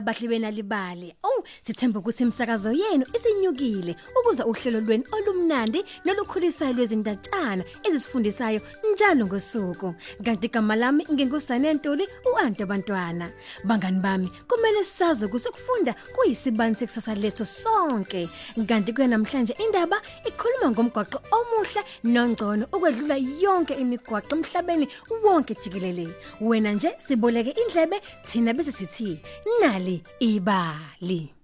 bangana abahle benalibali oh sithemba ukuthi imsakazo yenu isinyukile. Ukuze uhlelo lweni olumnandi nolukhulisayo lwezindatshana ezisifundisayo njalo ngosuku. Kanti igama lami ngingusane Ntuli uanti abantwana bangani bami kumele sazi ukuthi ukufunda kuyisibani sekusasa lethu sonke. Kanti kuya namhlanje indaba ikhuluma ngomgwaqo omuhle nongcono ukwedlula yonke imigwaqo emhlabeni wonke jikelele. Wena nje siboleke indlebe thina bese sithi nali ibali.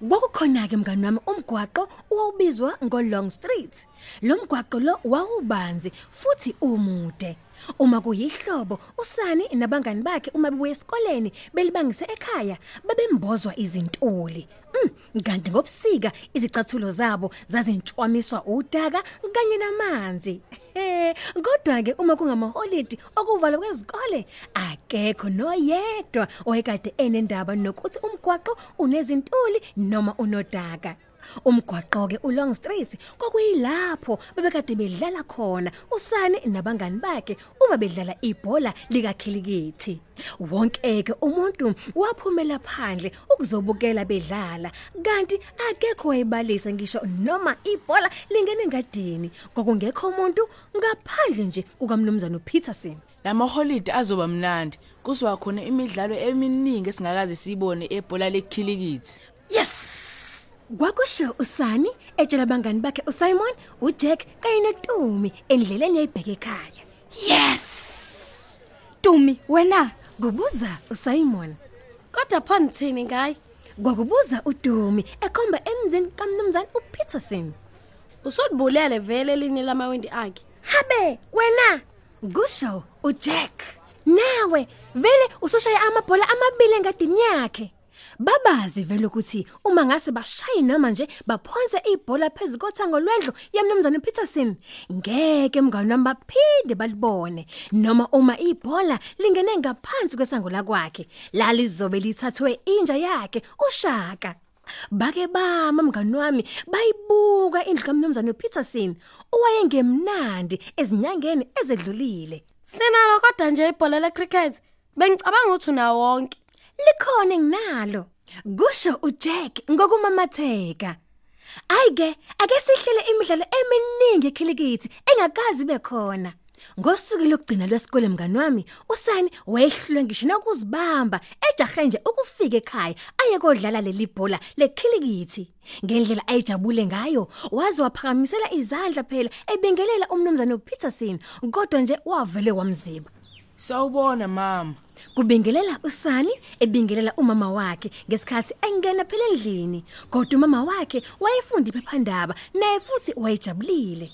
Kwakukhona ke mngani wami umgwaqo owubizwa ngoLong Street. Lo mgwaqo lo wawubanzi futhi umude. Uma kuyihlobo usani nabangani bakhe uma bebuya esikoleni belibangise ekhaya babembozwa izintuli. Mm, kanti ngobusika izicathulo zabo zazintshwamiswa udaka kanye namanzi. Eh, kodwa ke uma kungamaholidi okuvalwa kwezikole akekho noyedwa oyekade enendaba nokuthi umgwaqo unezintuli noma unodaka. Umgwaqo ke uLong Street kwakuyilapho bebekade bedlala khona usani nabangani bakhe uma bedlala ibhola likakhilikithi. Wonke ke umuntu waphumela phandle ukuzobukela bedlala kanti akekho wayibalisa ngisho noma ibhola lingene engadini kwakungekho umuntu ngaphandle nje kukamnumzana uPeterson. Lamaholide azoba mnandi. Kusiwa khona imidlalo eminingi esingakaze siyibone ebhola lekhilikithi. Yes! Kwakusho usani etshela abangani bakhe uSimon, uJack kanye noTumi endleleni yayibheke ekhaya. Yes! Tumi, wena Kubuza uSimon, kodwa phani thini ngayi? kwakubuza uDumi ekhomba emzini kaMnumzane uPeterson. Usodibulele vele elinye lamawindi akhe. Habe, wena kusho uJack. Nawe vele usoshaya amabhola amabili engadini yakhe. Babazi vele ukuthi uma ngase bashaye noma nje baphonse ibhola phezulu kothango lwendlu yamnumzane Peterson ngeke mngani wami baphinde balibone noma uma ibhola lingene ngaphansi kwesango lakhe la lizobe lithathwe inja yakhe ushaka Bake bama mngani wami bayibuka indlu kaMnumzane Peterson owayengemnandi ezinyangeni ezedlulile Sinalo kodwa nje ibhola lecricket. Bengicabanga ukuthi una wonke. Likhona nginalo kusho uJack ngokumamatheka. Ayike ake sihlele imidlalo eminingi ekhilikithi engakazi bekhona ngosuku lokugcina lwesikole mngani wami usani wayehlulwe ngisho nokuzibamba ejahe nje ukufika ekhaya aye kodlala leli bhola lekhilikithi. Ngendlela ayijabule ngayo waze waphakamisela izandla phela ebingelela umnumzane uPeterson kodwa nje wavele wamziba. Sawubona mama. Kubingelela usani ebingelela umama wakhe ngesikhathi engena phela endlini kodwa umama wakhe wayefunda iphephandaba naye futhi wayejabulile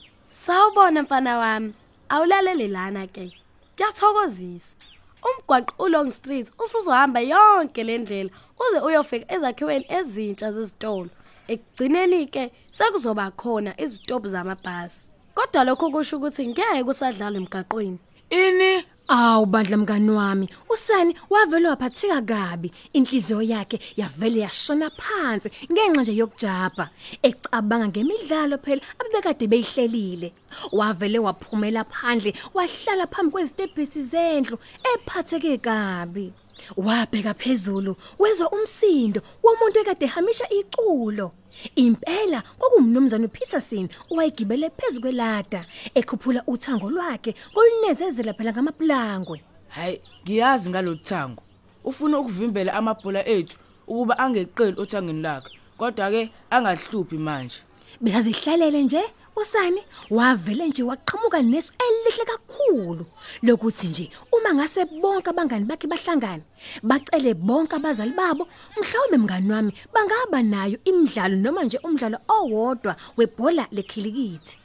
Sawubona mfana wami. Awulalele lana ke. Kuyathokozisa. Umgwaqo uLong Street usuzohamba yonke lendlela uze uyofika ezakhiweni ezintsha zezitolo. Ekugcineni ke sekuzoba khona izitophu zamabhasi. Kodwa lokho kusho ukuthi ngeke kusadlalwa emgaqweni. Ini Awu bandla mngani wami usani wavele waphatheka kabi. Inhliziyo yakhe yavele yashona phansi ngenxa nje yokujabha. Ecabanga ngemidlalo phela abebekade beyihlelile. Wavele waphumela phandle wahlala phambi kwezitebhisi zendlu ephatheke kabi. Wabheka phezulu wezwa umsindo womuntu ekade hamisha iculo. Impela kwakumnumzane uPeterson owayegibele phezulu kwelada ekhuphula uthango lwakhe kolunezezela phela ngamaplangwe hayi ngiyazi ngalothango. Ufuna ukuvimbela amabhola ethu ukuba angeqeli othangeni lakhe. Kodwa ke angahluphi manje. Bezazihlalele nje usani wavele nje waqhamuka nesu elihle kakhulu. Lokuthi nje uma ngase bonke abangani bakhe bahlangana bacele bonke abazali babo mhlawumbe mngani wami bangaba nayo imidlalo noma nje umdlalo owodwa webhola lekhilikithi.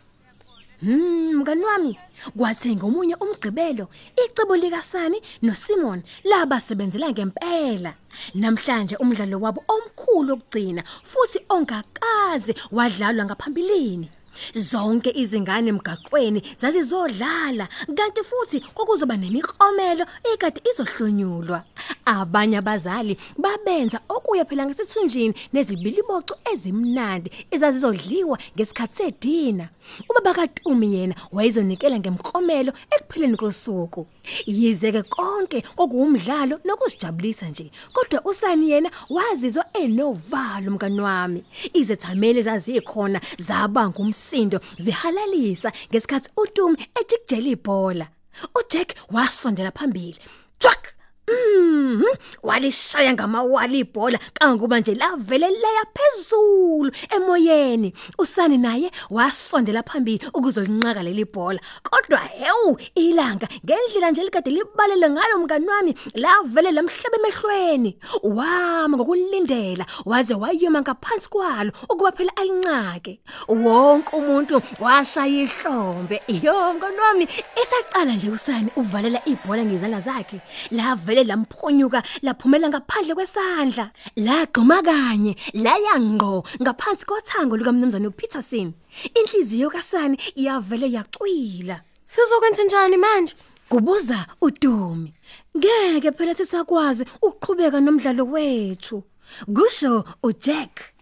Hmm mngani wami kwathi ngomunye umgqibelo icebo likasani noSimon laba sebenzela ngempela. Namhlanje umdlalo wabo omkhulu okugcina futhi ongakaze wadlalwa ngaphambilini. Zonke izingane emgaqweni zazizodlala kanti futhi kokuzoba nemiklomelo ekade izohlonyulwa. Abanye abazali babenza okuya phela ngesithunjini nezibiliboco ezimnandi ezazizodliwa ngesikhathi sedina. Ubaba kaTumi yena wayezonikela ngemklomelo ekupheleni kosuku. Yize ke konke kokuwumdlalo nokuzijabulisa nje kodwa usani yena wazizwa enovalo mngani wami. Izethameli zazikhona zabanga umsindo zihalalisa ngesikhathi uTumi ejikjela ibhola. uJack wasondela phambili. Twak Mhm. Walishaya ngamawali ibhola kangokuba nje lavele leya phezulu emoyeni. Usani naye wasondela phambili ukuzolinqaka leli bhola. Kodwa hewu ilanga ngendlela nje likade libalele ngayo mngani wami lavele lamhlebe emehlweni. Wama ngokulindela waze wayoma ngaphansi kwalo ukuba phela alinqake wonke umuntu washaya ihlombe. Yo mngani wami esaqala nje usani uvalela ibhola ngezandla zakhe lavele lamphonyuka laphumela ngaphandle kwesandla. Lagquma kanye laya ngqo ngaphansi kothango lukamnumzane uPeterson inhliziyo kaSani iyavele yacwila. Sizokwenza njani manje? kubuza uDumi. Ngeke phela sisakwazi ukuqhubeka nomdlalo wethu. Kusho uJack.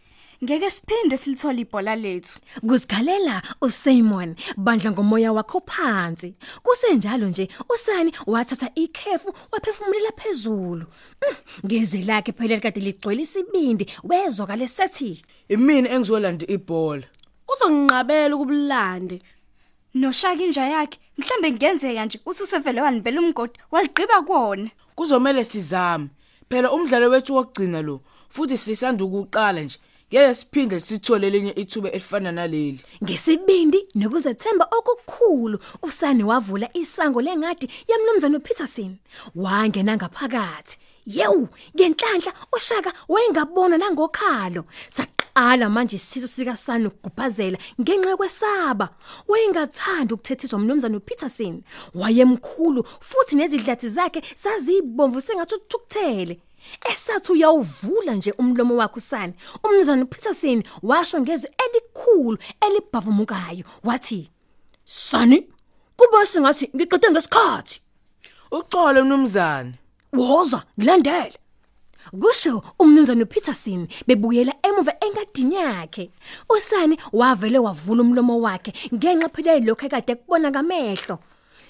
Ngeke siphinde silithole ibhola lethu. kusigalela uSimon bandla ngomoya wakho phansi kusenjalo nje usani wathatha ikhefu waphefumulela phezulu Mm, ngezwi lakhe phela kade ligcwele isibindi wezwa kale sethi Imini engizolanda ibhola. Uzonginqabela ukubulande. Noshaka inja yakhe mhlambe kungenzeka nje uthi usevele wanibela umgodi waligqiba kuona. Kuzomela sizame. Phela umdlalo wethu wokugcina lo futhi sisanda ukuqala nje. Ngeke siphinde sithole lenye ithuba elifana naleli. ngesibindi nokuzethemba okukhulu usani wavula isango lengadi yamnumzane uPeterson wangena ngaphakathi. Yewu ngenhlanhla ushaka wayengabona nangokhalo. Saqala manje isizo sika sani ukugubhazela ngenxa kwesaba wayengathanda ukuthethiswa umnumzane uPeterson wayemkhulu futhi nezidlathi zakhe sazibomvu sengathi uthukuthele. Esathi uyawuvula nje umlomo wakhe usani umnumzane Peterson washo ngezwi elikhulu elibhavumukayo wathi sani kuba singathi ngiqede ngesikhathi. Uxolo mnumzane. woza ngilandele. Kusho umnumzane Peterson bebuyela emuva engadini yakhe. Usani wavele wavula umlomo wakhe ngenxa phela lokho ekade kubona ngamehlo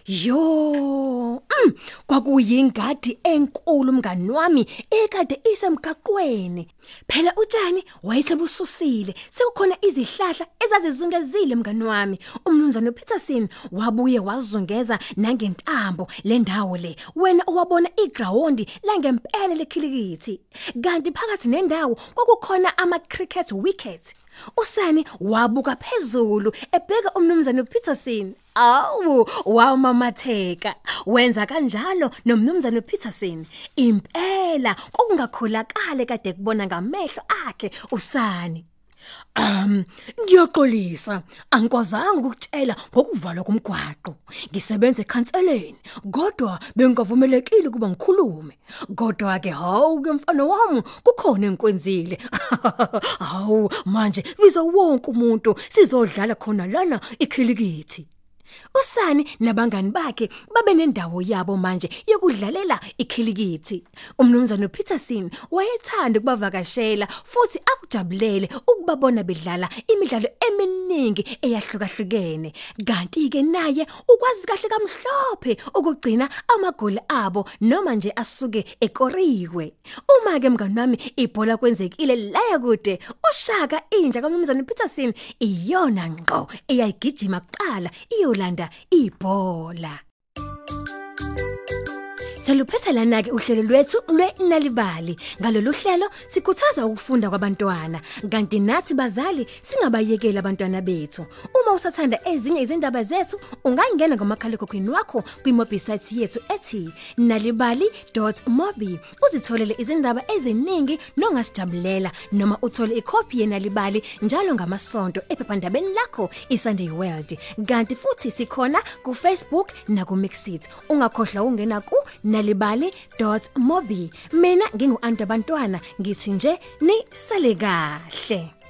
Yo, mm, kwakuyingadi enkulu mngani wami ekade isemgaqweni. Phela utshani wayesebususile, sekukhona izihlahla ezazizungezile mngani wami. Umnumzane Peterson wabuye wazungeza nangentambo lendawo le. Wena owabona iground langempela lekhilikithi. Kanti phakathi nendawo kwakukhona ama cricket wickets. Usani wabuka phezulu ebheka umnumzane uPeterson. Awu, wawumamatheka. Wenza kanjalo nomnumzane uPeterson. Impela kokungakholakala kade kubona ngamehlo akhe usani. Um, ngiyaxolisa. Angikwazanga ukutshela ngokuvalwa komgwaqo. Ngisebenza ekhanseleni, kodwa bengavumelekile kuba ngikhulume. Kodwa ke hawu ke mfana wami, kukhona enkwenzile. Hawu, manje biza wonke umuntu sizodlala khona lana ikhilikithi. Usani nabangani bakhe babe nendawo yabo manje yokudlalela ikhilikithi. Umnumzane Peterson wayethanda ukubavakashela futhi akujabulele ukubabona bedlala imidlalo eminingi eyahlukahlukene. Kanti ke naye ukwazi kahle kamhlophe ukugcina amagoli abo noma nje asuke ekoriwe. Uma ke mngani wami ibhola kwenzekile la kude ushaka inja kaMnumzane Peterson iyona ngqo eyayigijima kuqala iyolanda ibhola. Saluphetha lana ke uhlelo lwethu lwenalibali. Ngalolu hlelo sikhuthaza ukufunda kwabantwana. Kanti nathi bazali singabayekela abantwana bethu. Uma usathanda ezinye izindaba zethu, ungangena ngomakhalekhukhwini wakho kwimobisite yethu ethi nalibali.mobi. Uzitholele izindaba eziningi nongasijabulela noma uthole ikhophi yenalibali njalo ngamasonto ephephandabeni lakho iSunday World. Kanti futhi sikhona kuFacebook na kuMixit. Ungakhohlwa ungena ku nalibali.mobi mina ngingu Anta bantwana ngithi nje ni sale kahle.